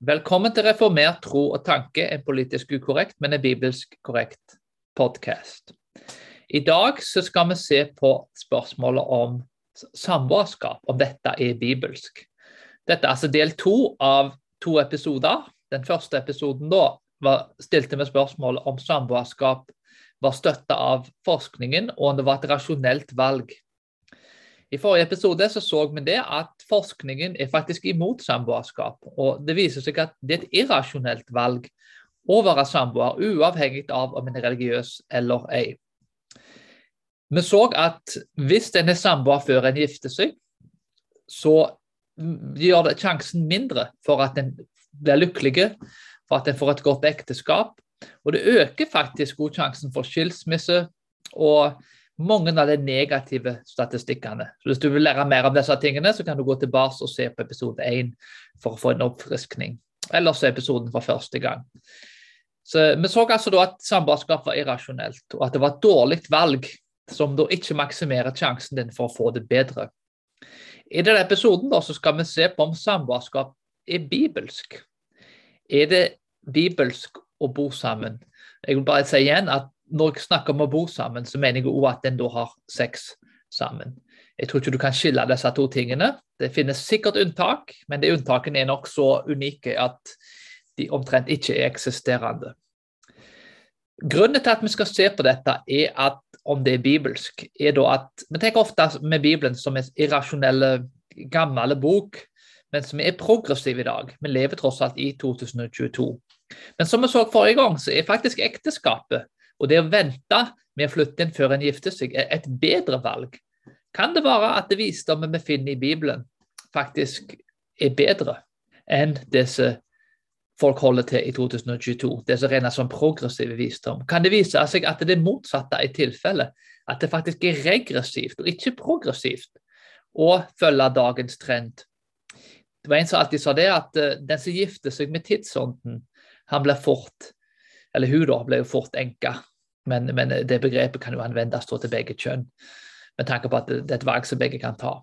Velkommen til Reformert tro og tanke, en politisk ukorrekt, men en bibelsk korrekt podkast. I dag så skal vi se på spørsmålet om samboerskap, om dette er bibelsk. Dette er altså del to av to episoder. Den første episoden da var, stilte vi spørsmål om samboerskap var støtta av forskningen, og om det var et rasjonelt valg i forrige episode så, så vi det at forskningen er faktisk imot samboerskap. Og det viser seg at det er et irrasjonelt valg å være samboer, uavhengig av om en er religiøs eller ei. Vi så at hvis en er samboer før en gifter seg, så gjør det sjansen mindre for at en blir lykkelig, for at en får et godt ekteskap. Og det øker faktisk god sjansen for skilsmisse og mange av de negative statistikkene. Så Hvis du vil lære mer om disse tingene, så kan du gå tilbake og se på episode 1 for å få en oppfriskning. Eller se episoden for første gang. Så Vi så altså da at samboerskap var irrasjonelt, og at det var et dårlig valg som da ikke maksimerer sjansen din for å få det bedre. I denne episoden da, så skal vi se på om samboerskap er bibelsk. Er det bibelsk å bo sammen? Jeg vil bare si igjen at når jeg snakker om å bo sammen, så mener jeg òg at en da har sex sammen. Jeg tror ikke du kan skille disse to tingene. Det finnes sikkert unntak, men de unntakene er nok så unike at de omtrent ikke er eksisterende. Grunnen til at vi skal se på dette, er at om det er bibelsk, er da at Vi tenker ofte med Bibelen som en irrasjonell, gammel bok, men som er progressiv i dag. Vi lever tross alt i 2022. Men som vi så forrige gang, så er faktisk ekteskapet og det å vente med å flytte inn før en gifter seg, er et bedre valg. Kan det være at det visdommen vi finner i Bibelen, faktisk er bedre enn det som folk holder til i 2022, det som regnes som progressiv visdom? Kan det vise seg at det er motsatte i tilfellet? at det faktisk er regressivt og ikke progressivt å følge dagens trend? Det var En som alltid sa det, at eh, den som gifter seg med tidsånden, han blir fort eller hun da, ble jo fort enke. Men, men, det begrepet kan jo anvendes til begge kjønn, med tanke på at det, det er et valg som begge kan ta.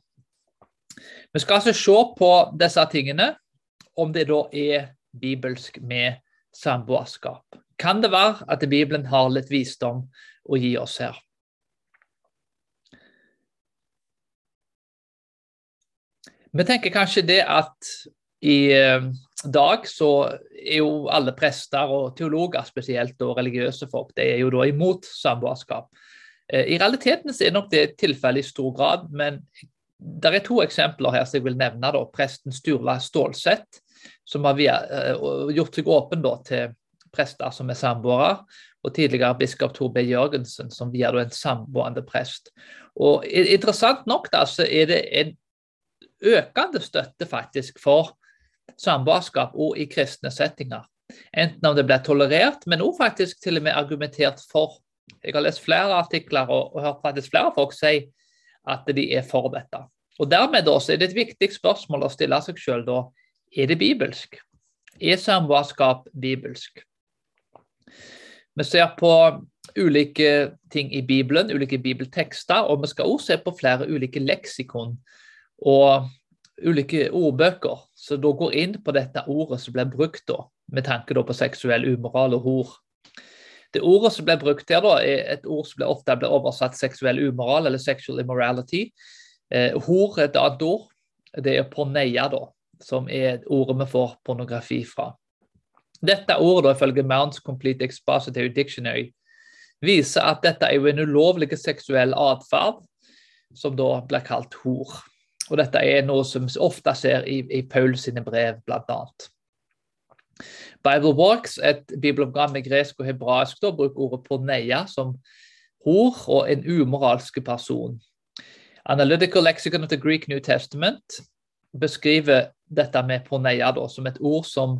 Vi skal altså se på disse tingene, om det da er bibelsk med samboerskap. Kan det være at Bibelen har litt visdom å gi oss her? Vi tenker kanskje det at i eh, dag så er jo alle prester og teologer spesielt, og religiøse folk, de er jo da imot samboerskap. Eh, I realiteten så er nok det tilfellet i stor grad, men det er to eksempler her som jeg vil nevne. da, Presten Sturla Stålsett, som har eh, gjort seg åpen da, til prester som er samboere, og tidligere biskop Tor B. Jørgensen, som via en samboende prest. Og Interessant nok da, så er det en økende støtte faktisk for samboerskap og i kristne settinger. Enten om det blir tolerert, men også faktisk til og med argumentert for. Jeg har lest flere artikler og, og hørt faktisk flere folk si at de er for dette. Og Dermed da, er det et viktig spørsmål å stille seg sjøl da. Er det bibelsk? Er samboerskap bibelsk? Vi ser på ulike ting i Bibelen, ulike bibeltekster, og vi skal også se på flere ulike leksikon og ulike ordbøker som da går inn på dette ordet som ble brukt da, med tanke da på seksuell umoral og hor. Det ordet som ble brukt her, da, er et ord som ofte blir oversatt seksuell umoral eller sexual immorality. Eh, hor er et annet ord. Det er porneia, da, som er ordet vi får pornografi fra. Dette ordet, da, ifølge Mounts Complete Expository Dictionary, viser at dette er jo en ulovlig seksuell atferd, som da blir kalt hor. Og dette er noe som ofte ser i, i Paul sine brev, bl.a. Bible Works, et bibelogram med gresk og hebraisk, da, bruker ordet porneia som hor og en umoralsk person. Analytical Lexicon of the Greek New Testament beskriver dette med porneia da, som et ord som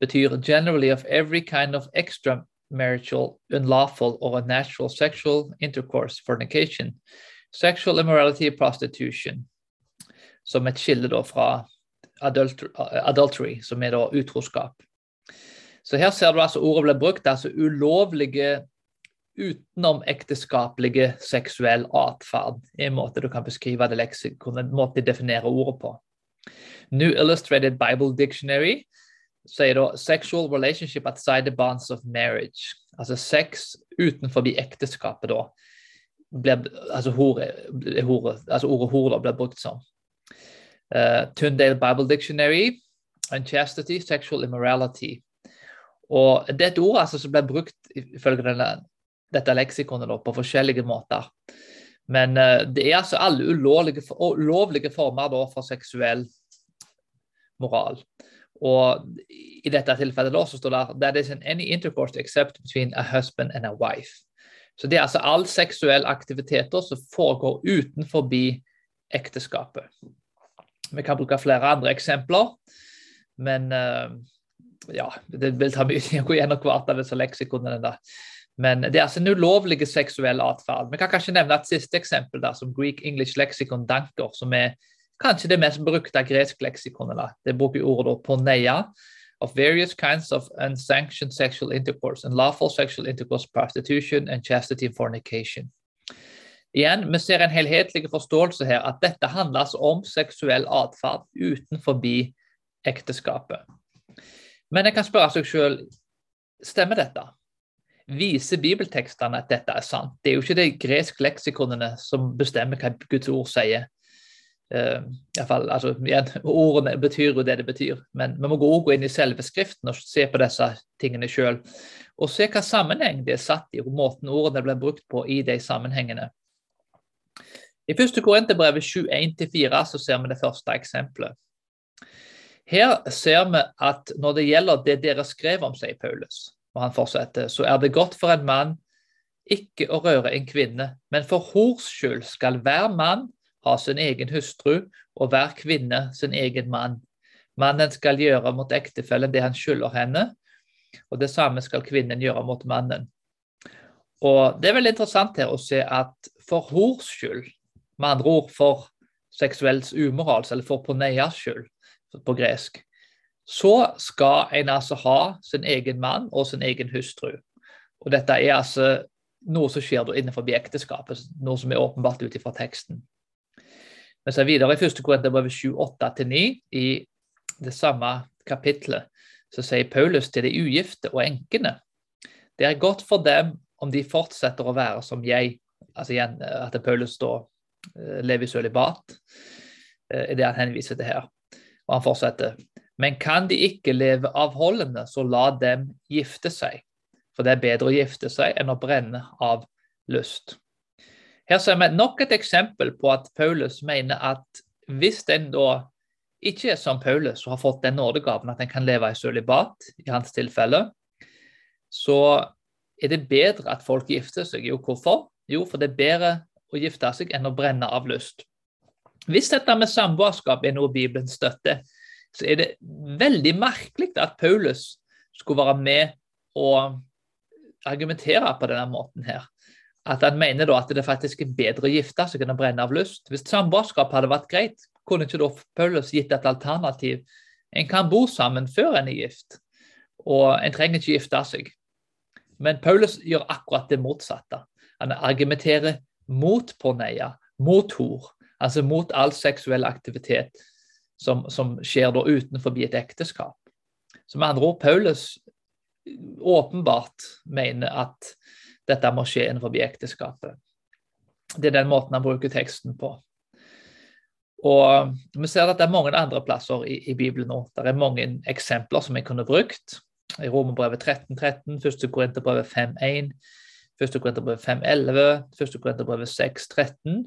betyr 'generally of every kind of extramarital, unlawful or unnatural sexual intercourse, fornication, sexual immorality, prostitution' som et skille da fra adultery, som er da utroskap. Så her ser du altså ordet ble brukt, altså ulovlige utenomekteskapelige seksuell atferd. En måte du kan beskrive det leksikonet, en måte de definerer ordet på. New Illustrated Bible Dictionary sier da 'sexual relationship outside the bonds of marriage'. Altså sex utenfor ekteskapet, da. Ble, altså, hore, hore, altså ordet hore blir brukt som. Uh, Tundale Bible Dictionary, unchastity, sexual immorality. Og Det er et ord altså, som ble brukt ifølge denne, dette leksikonet på forskjellige måter. Men uh, det er altså alle ulovlige, ulovlige former da, for seksuell moral. Og i dette tilfellet da, så står det that in any intercourse except between a husband and a wife. Så det er altså all seksuell aktiviteter som foregår utenfor ekteskapet. Vi kan bruke flere andre eksempler, men uh, ja, det vil ta mye tid å gå gjennom hvert av disse leksikonene. Men det er altså en ulovlig seksuell atferd. Vi kan kanskje nevne et siste eksempel, der, som Greek English Lexicon Danker, som er kanskje det mest brukte gresk leksikonet. Det bruker ordet porneia. Of various kinds of unsanctioned sexual intercourse and lawful sexual intercourse, prostitution and chastity and fornication. Igjen, Vi ser en helhetlig forståelse her, at dette handler om seksuell atferd utenfor ekteskapet. Men jeg kan spørre seg selv, stemmer dette? Viser bibeltekstene at dette er sant? Det er jo ikke de greske leksikonene som bestemmer hva Guds ord sier. Uh, i fall, altså, igjen, Ordene betyr jo det det betyr, men vi må gå inn i selve Skriften og se på disse tingene sjøl. Og se hva sammenheng det er satt i, og måten ordene ble brukt på i de sammenhengene. I 1. Korinterbrevet 7.1-4 så ser vi det første eksempelet. Her ser vi at når det gjelder det dere skrev om, sier Paulus, og han fortsetter, så er det godt for en mann ikke å røre en kvinne, men for hors skyld skal hver mann ha sin egen hustru og hver kvinne sin egen mann. Mannen skal gjøre mot ektefellen det han skylder henne, og det samme skal kvinnen gjøre mot mannen. Og Det er veldig interessant her å se at for hors skyld, med andre ord for seksuell umorals, eller for poneias skyld på gresk, så skal en altså ha sin egen mann og sin egen hustru. Og Dette er altså noe som skjer innenfor ekteskapet, noe som er åpenbart ut ifra teksten. Vi så videre i 1. Korinterbrev 7, 8-9, i det samme kapitlet, så sier Paulus til de ugifte og enkene Det er godt for dem om de fortsetter å være som jeg. Altså igjen at Paulus da eh, lever i sølibat, er eh, det han henviser til her. Og han fortsetter. Men kan de ikke leve avholdende, så la dem gifte seg. For det er bedre å gifte seg enn å brenne av lyst. Her ser vi nok et eksempel på at Paulus mener at hvis en da ikke er som Paulus og har fått den nådegaven at en kan leve i sølibat, i hans tilfelle, så er det bedre at folk gifter seg. Jo, hvorfor? Jo, for det er bedre å gifte seg enn å brenne av lyst. Hvis dette med samboerskap er noe Bibelen støtter, så er det veldig merkelig at Paulus skulle være med og argumentere på denne måten her at han mener da at det faktisk er bedre å gifte seg enn å brenne av lyst. Hvis samboerskap hadde vært greit, kunne ikke da Paulus gitt et alternativ? En kan bo sammen før en er gift, og en trenger ikke gifte seg. Men Paulus gjør akkurat det motsatte. Han argumenterer mot porneia, mot hor, altså mot all seksuell aktivitet som, som skjer da utenfor et ekteskap. Så med andre ord, Paulus åpenbart mener at dette må skje innenfor ekteskapet. Det er den måten han bruker teksten på. Og Vi ser at det er mange andre plasser i, i Bibelen nå. Det er mange eksempler som jeg kunne brukt. I Romerbrevet 13.13, 1. Korinterbrevet 5.1, 1. Korinterbrev 5.11, 1. Korinterbrev 6.13,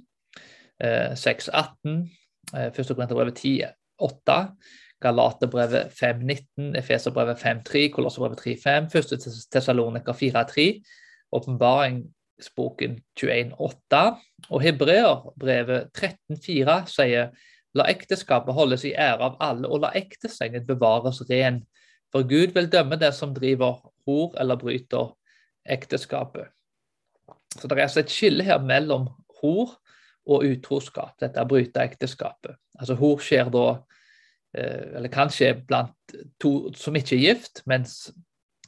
6.18, 1. Korinterbrev 10.8, Galaterbrevet 5.19, Efeserbrevet 5.3, Kolosserbrevet 3.5, 1. Tessaloniker 4.3 Åpenbaringsboken 21,8. Og Hebreerbrevet 13,4 sier La ekteskapet holdes i ære av alle, og la ektesengen bevares ren. For Gud vil dømme det som driver hor eller bryter ekteskapet. Så det er altså et skille her mellom hor og utroskap, dette bryte ekteskapet. Altså Hor skjer da, eh, eller kan skje blant to som ikke er gift, mens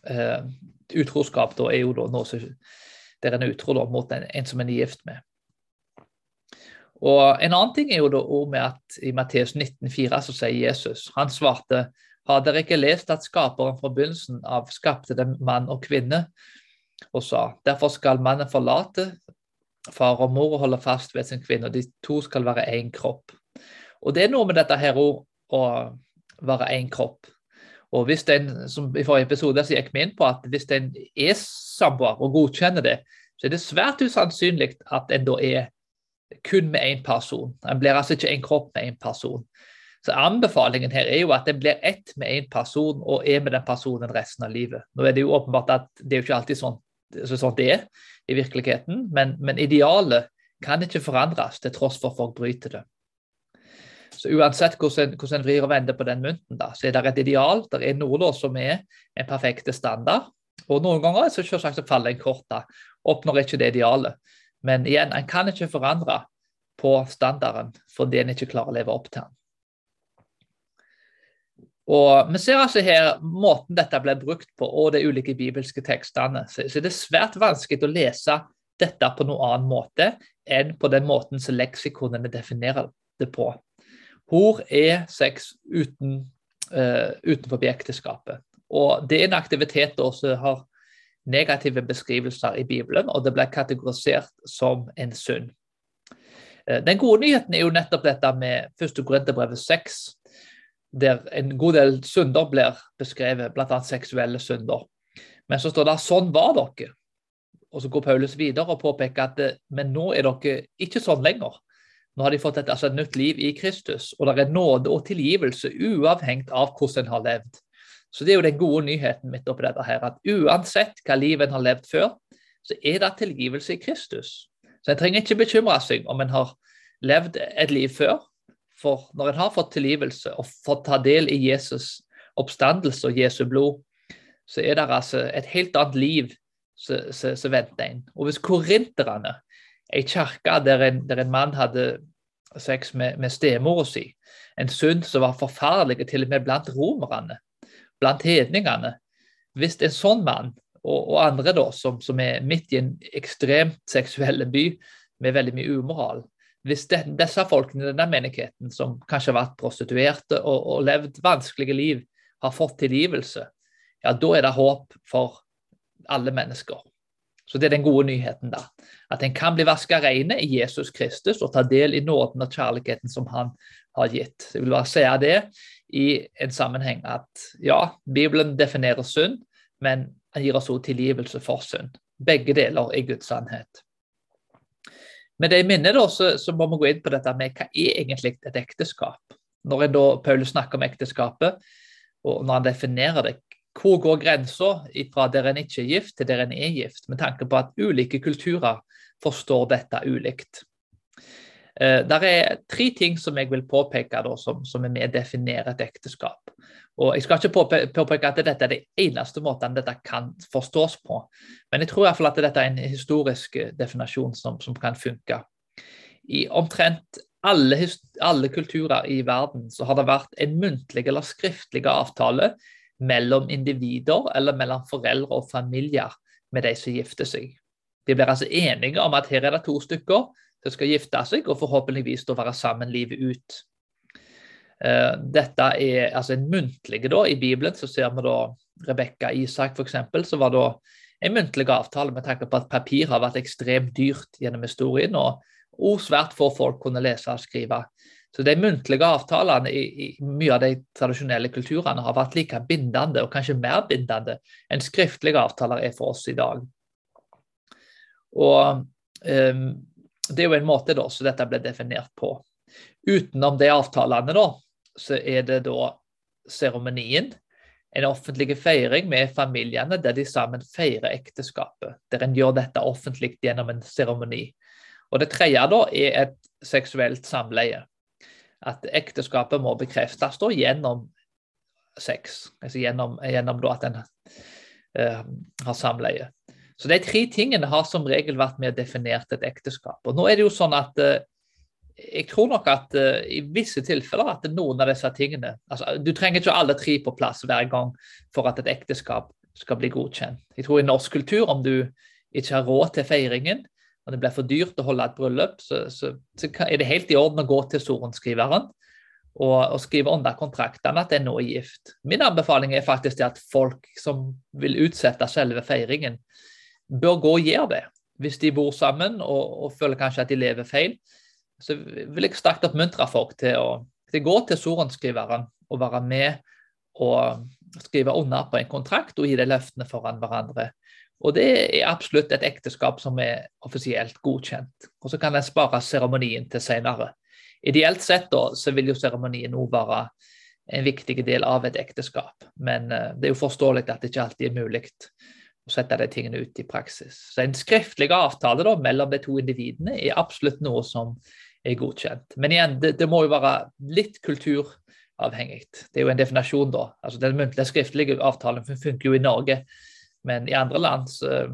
eh, utroskap da, er jo da noe som der en er utro da, mot en, en, som en er gift med. Og En annen ting er jo da med at i Matteus 19,4 så sier Jesus Han svarte Har dere ikke lest at skaperen fra begynnelsen av skapte dem mann og kvinne, og sa derfor skal mannen forlate far og mor og holde fast ved sin kvinne, og de to skal være én kropp. Og det er noe med dette her å være én kropp. Og hvis den, som I forrige episode så gikk vi inn på at hvis en er samboer og godkjenner det, så er det svært usannsynlig at en da er kun med én person. En blir altså ikke en kropp med én person. Så Anbefalingen her er jo at en blir ett med én person og er med den personen resten av livet. Nå er det jo åpenbart at det er jo ikke alltid sånn, sånn det er i virkeligheten, men, men idealet kan ikke forandres til tross for folk bryter det. Så Uansett hvordan en vrir og vender på den mynten, da, så er det et ideal. Det er noe da som er en perfekt standard. Og Noen ganger så selvsagt så faller en kort, da, oppnår ikke det idealet. Men igjen, en kan ikke forandre på standarden fordi en ikke klarer å leve opp til den. Og Vi ser altså her måten dette ble brukt på, og de ulike bibelske tekstene. Så, så det er svært vanskelig å lese dette på noen annen måte enn på den måten som leksikonene definerer det på. Hor er sex uten, uh, utenfor ekteskapet. Og Det er en aktivitet som har negative beskrivelser i Bibelen, og det ble kategorisert som en synd. Eh, den gode nyheten er jo nettopp dette med 1. Korinterbrevet 6, der en god del synder blir beskrevet, bl.a. seksuelle synder. Men så står det sånn var dere. Og så går Paulus videre og påpeker at men nå er dere ikke sånn lenger. Nå har de fått et, altså et nytt liv i Kristus, og det er nåde og tilgivelse uavhengig av hvordan en har levd. Så det er jo den gode nyheten midt oppi dette her, at uansett hva livet en har levd før, så er det tilgivelse i Kristus. Så en trenger ikke bekymre seg om en har levd et liv før, for når en har fått tilgivelse og fått ta del i Jesus' oppstandelse og Jesu blod, så er det altså et helt annet liv som venter en. Og hvis korinterne, ei kirke der, der, en mann hadde sex med, med stemora si, en synd som var forferdelig til og med blant romerne, blant hedningene Hvis en sånn mann, og, og andre da, som, som, er midt i en ekstremt seksuell by med veldig mye umoral, hvis det, disse folkene i denne menigheten, som kanskje har vært prostituerte og, og, levd vanskelige liv, har fått tilgivelse, ja, da er det håp for alle mennesker. Så det er den gode nyheten, da. At en kan bli vaska rene i Jesus Kristus og ta del i nåden og kjærligheten som han har gitt. Jeg vil bare si det i en sammenheng at ja, Bibelen definerer synd, men han gir oss også tilgivelse for synd. Begge deler er Guds sannhet. Med det i minnet da, så, så, må vi gå inn på dette med hva er egentlig et ekteskap. Når da, Paulus snakker om ekteskapet, og når han definerer det, hvor går grensa fra der en ikke er gift, til der en er gift, med tanke på at ulike kulturer forstår dette ulikt. Eh, det er tre ting som jeg vil påpeke da, som, som er med å definere et ekteskap. Og Jeg skal ikke påpeke at dette er det eneste måten dette kan forstås på, men jeg tror i hvert fall at dette er en historisk eh, definasjon som, som kan funke. I omtrent alle, alle, kulturer i verden så har det vært en muntlig eller skriftlig avtale mellom individer eller mellom foreldre og familier med de som gifter seg. De blir altså enige om at her er det to stykker som skal gifte seg og forhåpentligvis være sammen livet ut. Eh, dette er altså en muntlig da, I Bibelen så ser vi da Rebekka Isak f.eks. så var da en muntlig avtale med tanke på at papir har vært ekstremt dyrt gjennom historien, og, og svært få folk kunne lese og skrive. Så de muntlige avtalene i, i, mye av de tradisjonelle kulturene har vært like bindende, og kanskje mer bindende, enn skriftlige avtaler er for oss i dag. Og um, Det er jo en måte da, så dette ble definert på. Utenom de avtalene, da, så er det da seremonien. En offentlig feiring med familiene der de sammen feirer ekteskapet. Der en gjør dette offentlig gjennom en seremoni. Og Det tredje da er et seksuelt samleie. At ekteskapet må bekreftes da gjennom sex. Altså gjennom, gjennom at en uh, har samleie. Så De tre tingene har som regel vært med definert et ekteskap. Og nå er det jo sånn at uh, jeg tror nok at uh, i visse tilfeller at noen av disse tingene altså, Du trenger ikke alle tre på plass hver gang for at et ekteskap skal bli godkjent. Jeg tror i norsk kultur, om du ikke har råd til feiringen, og det blir for dyrt å holde et bryllup, så, så, så er det helt i orden å gå til sorenskriveren og, og skrive under kontraktene at en nå er gift. Min anbefaling er faktisk at folk som vil utsette selve feiringen, bør gå og gjøre det. Hvis de bor sammen og, og føler kanskje at de lever feil, så vil jeg sterkt oppmuntre folk til å, gå til sorenskriveren og være med og skrive under på en kontrakt og gi de løftene foran hverandre. Og det er absolutt et ekteskap som er offisielt godkjent. Og så kan en spare seremonien til senere. Ideelt sett da, så vil jo seremonien òg være en viktig del av et ekteskap. Men uh, det er jo forståelig at det ikke alltid er mulig å sette de tingene ut i praksis. Så en skriftlig avtale da, mellom de to individene er absolutt noe som er godkjent. Men igjen, det, det må jo være litt kulturavhengig. Det er jo en definasjon, da. Altså Den muntlige skriftlige avtalen funker jo i Norge, men i andre land så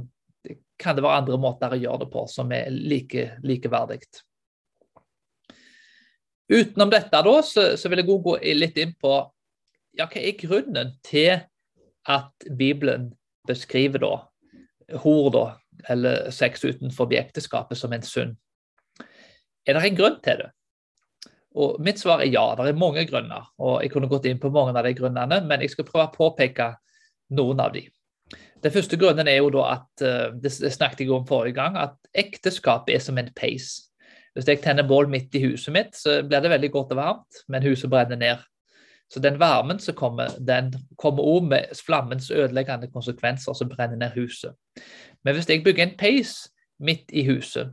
kan det være andre måter å gjøre det på som er like, likeverdig. Utenom dette da, så, så vil jeg gå litt inn på ja, hva er grunnen til at Bibelen beskriver da hor da, eller sex utenfor ekteskapet som en synd. Er det en grunn til det? Og Mitt svar er ja, det er mange grunner. og Jeg kunne gått inn på mange av de grunnene, men jeg skal prøve å påpeke noen av de. Den første grunnen er jo da at eh, det snakket jeg om forrige gang, at ekteskapet er som en peis. Hvis jeg tenner bål midt i huset mitt, så blir det veldig godt og varmt, men huset brenner ned. Så den varmen som kommer, den kommer òg med flammens ødeleggende konsekvenser som brenner ned huset. Men hvis jeg bygger en peis midt i huset,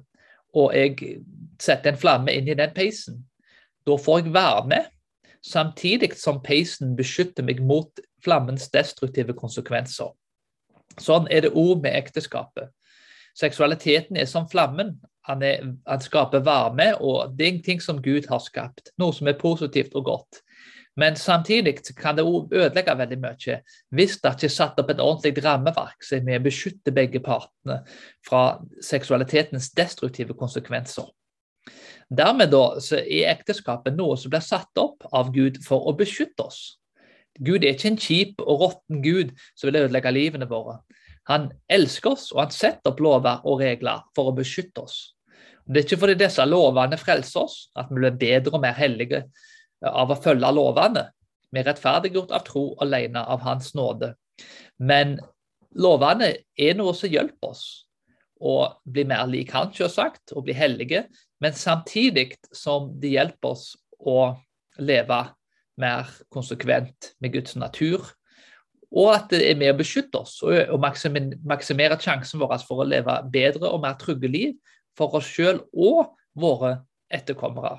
og jeg setter en flamme inn i den peisen, da får jeg varme, samtidig som peisen beskytter meg mot flammens destruktive konsekvenser. Sånn er det òg med ekteskapet. Seksualiteten er som flammen. Han, er, han, skaper varme, og det er ting som Gud har skapt. Noe som er positivt og godt. Men samtidig kan det ødelegge veldig mye hvis det ikke er satt opp et ordentlig rammeverk som er beskytter begge partene fra seksualitetens destruktive konsekvenser. Dermed da, er ekteskapet noe som blir satt opp av Gud for å beskytte oss. Gud er ikke en kjip og råtten Gud som vil ødelegge livene våre. Han elsker oss, og han setter opp lover og regler for å beskytte oss. Det er ikke fordi disse lovene frelser oss, at vi blir bedre og mer hellige av å følge lovene. Vi er rettferdiggjort av tro alene av Hans nåde. Men lovene er noe som hjelper oss å bli mer lik Han, selvsagt, og bli hellige, men samtidig som de hjelper oss å leve mer konsekvent med Guds natur. Og at det er med å beskytte oss og maksimere sjansen vår for å leve bedre og mer trygge liv for oss sjøl og våre etterkommere.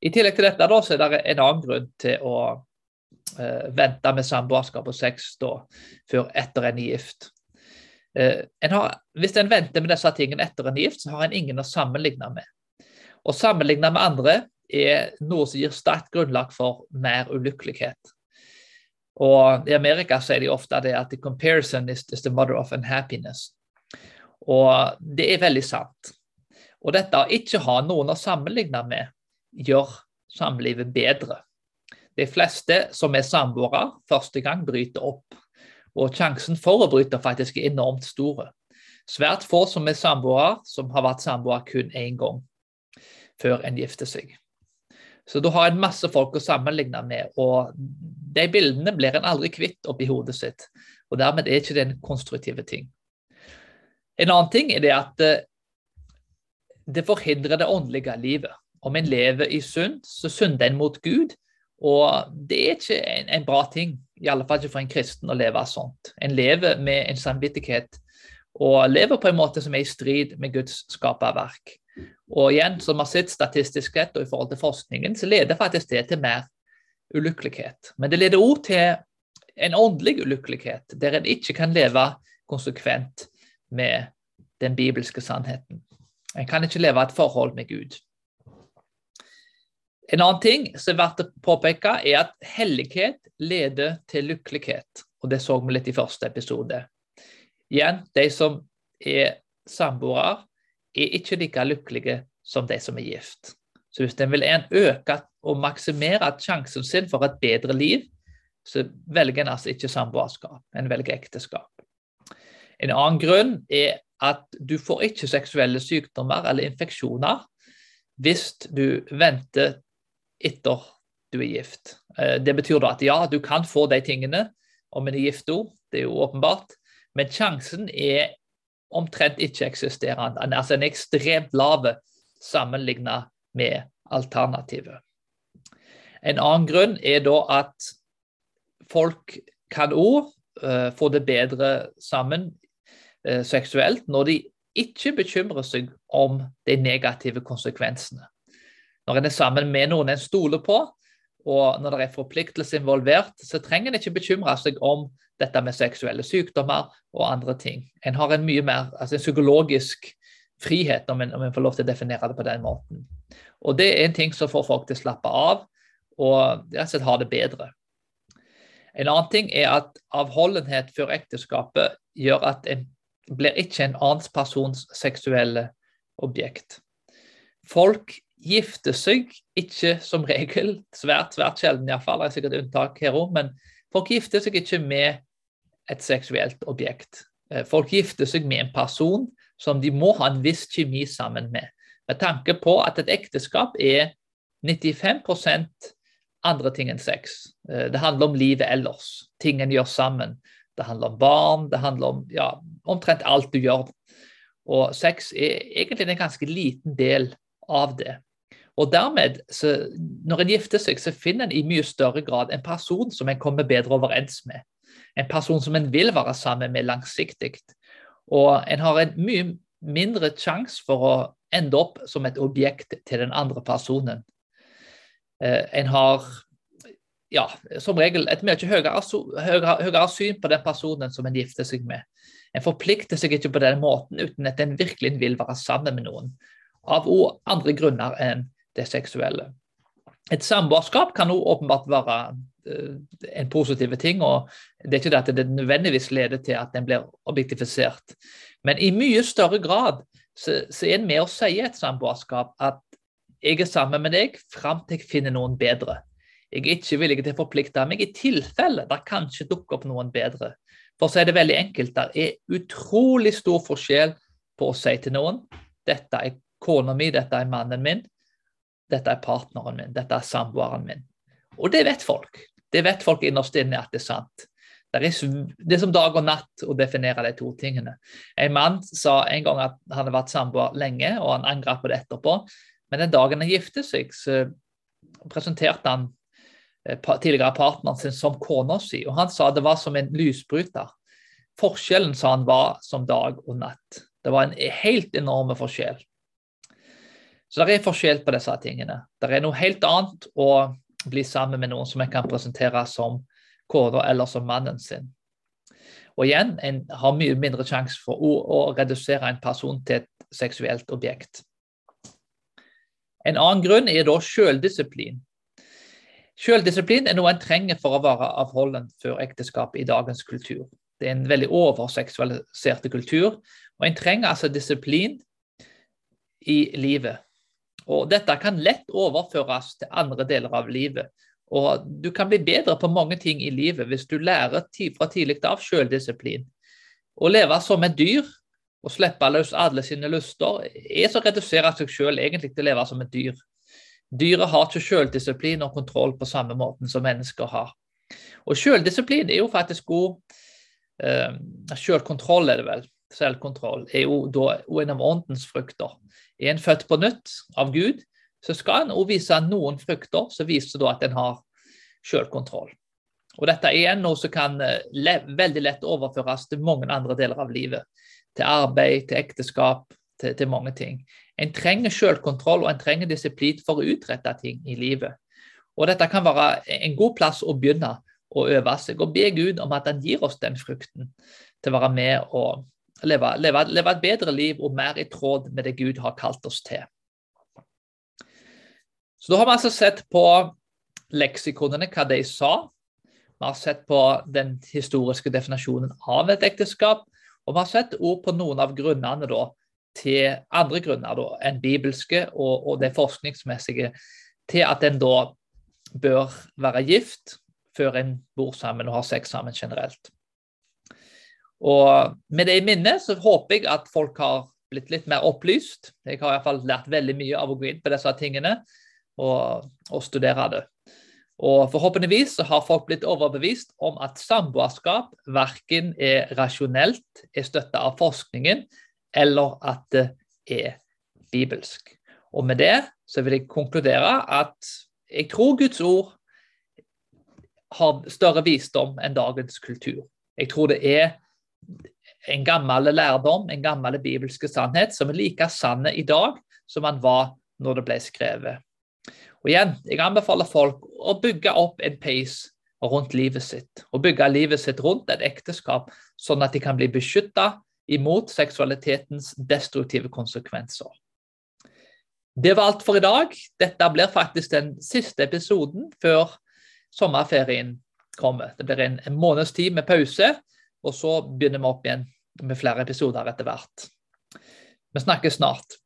I tillegg til dette da, så er det en annen grunn til å uh, vente med samboerskap og sex da, før etter en gift. Uh, en har, hvis en venter med disse tingene etter en gift, så har en ingen å sammenligne med. Å sammenligne med andre er noe som gir sterkt grunnlag for mer ulykkelighet. Og I Amerika sier de ofte det at the comparison is, is the mother of unhappiness. Og det er veldig sant. Og dette å ikke ha noen å sammenligne med, gjør samlivet bedre. De fleste som er samboere første gang, bryter opp. Og sjansen for å bryte faktisk er enormt store. Svært få som er samboere, som har vært samboere kun én gang før en gifter seg. Så du har en masse folk å sammenligne med, og de bildene blir en aldri kvitt oppi hodet sitt. Og dermed er ikke det en konstruktive ting. En annen ting er det at eh, det forhindrer det åndelige livet. Om en lever i synd, så synder en mot Gud. Og det er ikke en, en bra ting, i alle fall ikke for en kristen, å leve sånt. En lever med en samvittighet og lever på en måte som er i strid med Guds skaperverk. Og igjen, som vi har sett statistisk sett og i forhold til forskningen, så leder faktisk det til mer ulykkelighet. Men det leder òg til en åndelig ulykkelighet, der en ikke kan leve konsekvent med den bibelske sannheten. En kan ikke leve et forhold med Gud. En annen ting som er verdt å påpeke, er at hellighet leder til lykkelighet. Og det så vi litt i første episode. Igjen, de som er samboere, er ikke like lykkelige som de som er gift. Så hvis en vil øke og maksimere sjansen sin for et bedre liv, så velger en altså ikke samboerskap, en velger ekteskap. En annen grunn er at du får ikke seksuelle sykdommer eller infeksjoner hvis du venter etter du er gift. Eh, det betyr da at ja, du kan få de tingene om en er gift òg, det er jo åpenbart, men sjansen er omtrent ikke-eksisterende. Altså en ekstremt lav sammenlignet med alternativet. En annen grunn er da at folk kan òg uh, få det bedre sammen uh, seksuelt når de ikke bekymrer seg om de negative konsekvensene. Når en er sammen med noen en stoler på, og når det er forpliktelse involvert, så trenger en ikke bekymre seg om dette med seksuelle sykdommer og andre ting. En har en mye mer altså en psykologisk frihet, om en, om en får lov til å definere det på den måten. Og Det er en ting som får folk til å slappe av og rett og slett ha det bedre. En annen ting er at avholdenhet før ekteskapet gjør at en blir ikke en annen persons seksuelle objekt. Folk gifter seg ikke som regel, svært svært sjelden iallfall, det er sikkert unntak her òg, men folk gifter seg ikke med et seksuelt objekt. Eh, folk gifter seg med en person som de må ha en viss kjemi sammen med. Med tanke på at et ekteskap er 95% andre ting enn sex. Eh, det handler om livet ellers, ting en gjør sammen. Det handler om barn, det handler om ja, omtrent alt du gjør. Og sex er egentlig en ganske liten del av det. Og dermed, Når en gifter seg, så finner en i mye større grad en person som en kommer bedre overens med. En person som en vil være sammen med langsiktig. Og en har en mye mindre sjanse for å ende opp som et objekt til den andre personen. Eh, en har ja, som regel et mye høyere, høyere, høyere, syn på den personen som en gifter seg med. En forplikter seg ikke på den måten uten at en virkelig vil være sammen med noen. Av andre grunner enn det seksuelle. Et samboerskap kan også åpenbart være uh, en positiv ting. og Det er ikke det at det nødvendigvis leder til at en blir objektifisert. Men i mye større grad så, så er en med å si et samboerskap at jeg er sammen med deg fram til jeg finner noen bedre. Jeg er ikke villig til å forplikte meg i tilfelle det kanskje dukker opp noen bedre. For så er det veldig enkelt, det er utrolig stor forskjell på å si til noen dette er kona mi, dette er mannen min, dette er partneren min, dette er samboeren min. Og det vet folk. Det vet folk innerst inne at det er sant. Det er, det er som dag og natt å definere de to tingene. En mann sa en gang at han hadde vært samboer lenge, og han angret på det etterpå. Men den dagen han giftet seg, så presenterte han Eh, tidligere partneren sin som kona si, og han sa det var som en lysbryter. Forskjellen, sa han, var som dag og natt. Det var en helt enorm forskjell. Så det er forskjell på disse tingene. Det er noe helt annet å bli sammen med noen som en kan presentere som kona eller som mannen sin. Og igjen, en har mye mindre sjanse for å, å redusere en person til et seksuelt objekt. En annen grunn er da sjøldisiplin. Sjøldisiplin er noe en trenger for å være avholden før ekteskap i dagens kultur. Det er en veldig overseksualiserte kultur, og en trenger altså disiplin i livet. Og dette kan lett overføres til andre deler av livet. Og du kan bli bedre på mange ting i livet hvis du lærer fra tidlig av selvdisiplin. Å leve som et dyr og slippe løs alle sine lyster er så å redusere seg selv egentlig til å leve som et dyr. Dyret har ikke selvdisiplin og kontroll på samme måten som mennesker har. Og selvdisiplin er jo faktisk god eh, Selvkontroll er det vel, selvkontroll, er jo da en av åndens frukter. Er en født på nytt av Gud, så skal en også vise noen frukter som viser da at en har selvkontroll. Og Dette er igjen noe som kan le veldig lett overføres til mange andre deler av livet. Til arbeid, til ekteskap, til, til mange ting. En trenger selvkontroll og en trenger disiplin for å utrette ting i livet. Og Dette kan være en god plass å begynne å øve seg og be Gud om at han gir oss den frukten til å være med og leve, leve, leve et bedre liv og mer i tråd med det Gud har kalt oss til. Så Da har vi altså sett på leksikonene, hva de sa. Vi har sett på den historiske definasjonen av et ekteskap. Og vi har sett ord på noen av grunnene da, til andre grunner da, enn bibelske og, og det forskningsmessige til at en da bør være gift før en bor sammen og har sex sammen generelt. Og Med det i minne så håper jeg at folk har blitt litt mer opplyst. Jeg har i hvert fall lært veldig mye av å gå inn på disse tingene. og, og studere det. Og forhåpentligvis så har folk blitt overbevist om at samboerskap verken er rasjonelt, er støtta av forskningen, eller at det er bibelsk. Og med det så vil jeg konkludere at jeg tror Guds ord har større visdom enn dagens kultur. Jeg tror det er en gammel lærdom, en gammel bibelske sannhet, som er like sann i dag som den var når det ble skrevet. Og igjen, Jeg anbefaler folk å bygge opp en pace rundt livet sitt. Og bygge livet sitt rundt et ekteskap, sånn at de kan bli beskytta imot seksualitetens destruktive konsekvenser. Det var alt for i dag. Dette blir faktisk den siste episoden før sommerferien kommer. Det blir en, en måneds tid med pause, og så begynner vi opp igjen med flere episoder etter hvert. Vi snakkes snart.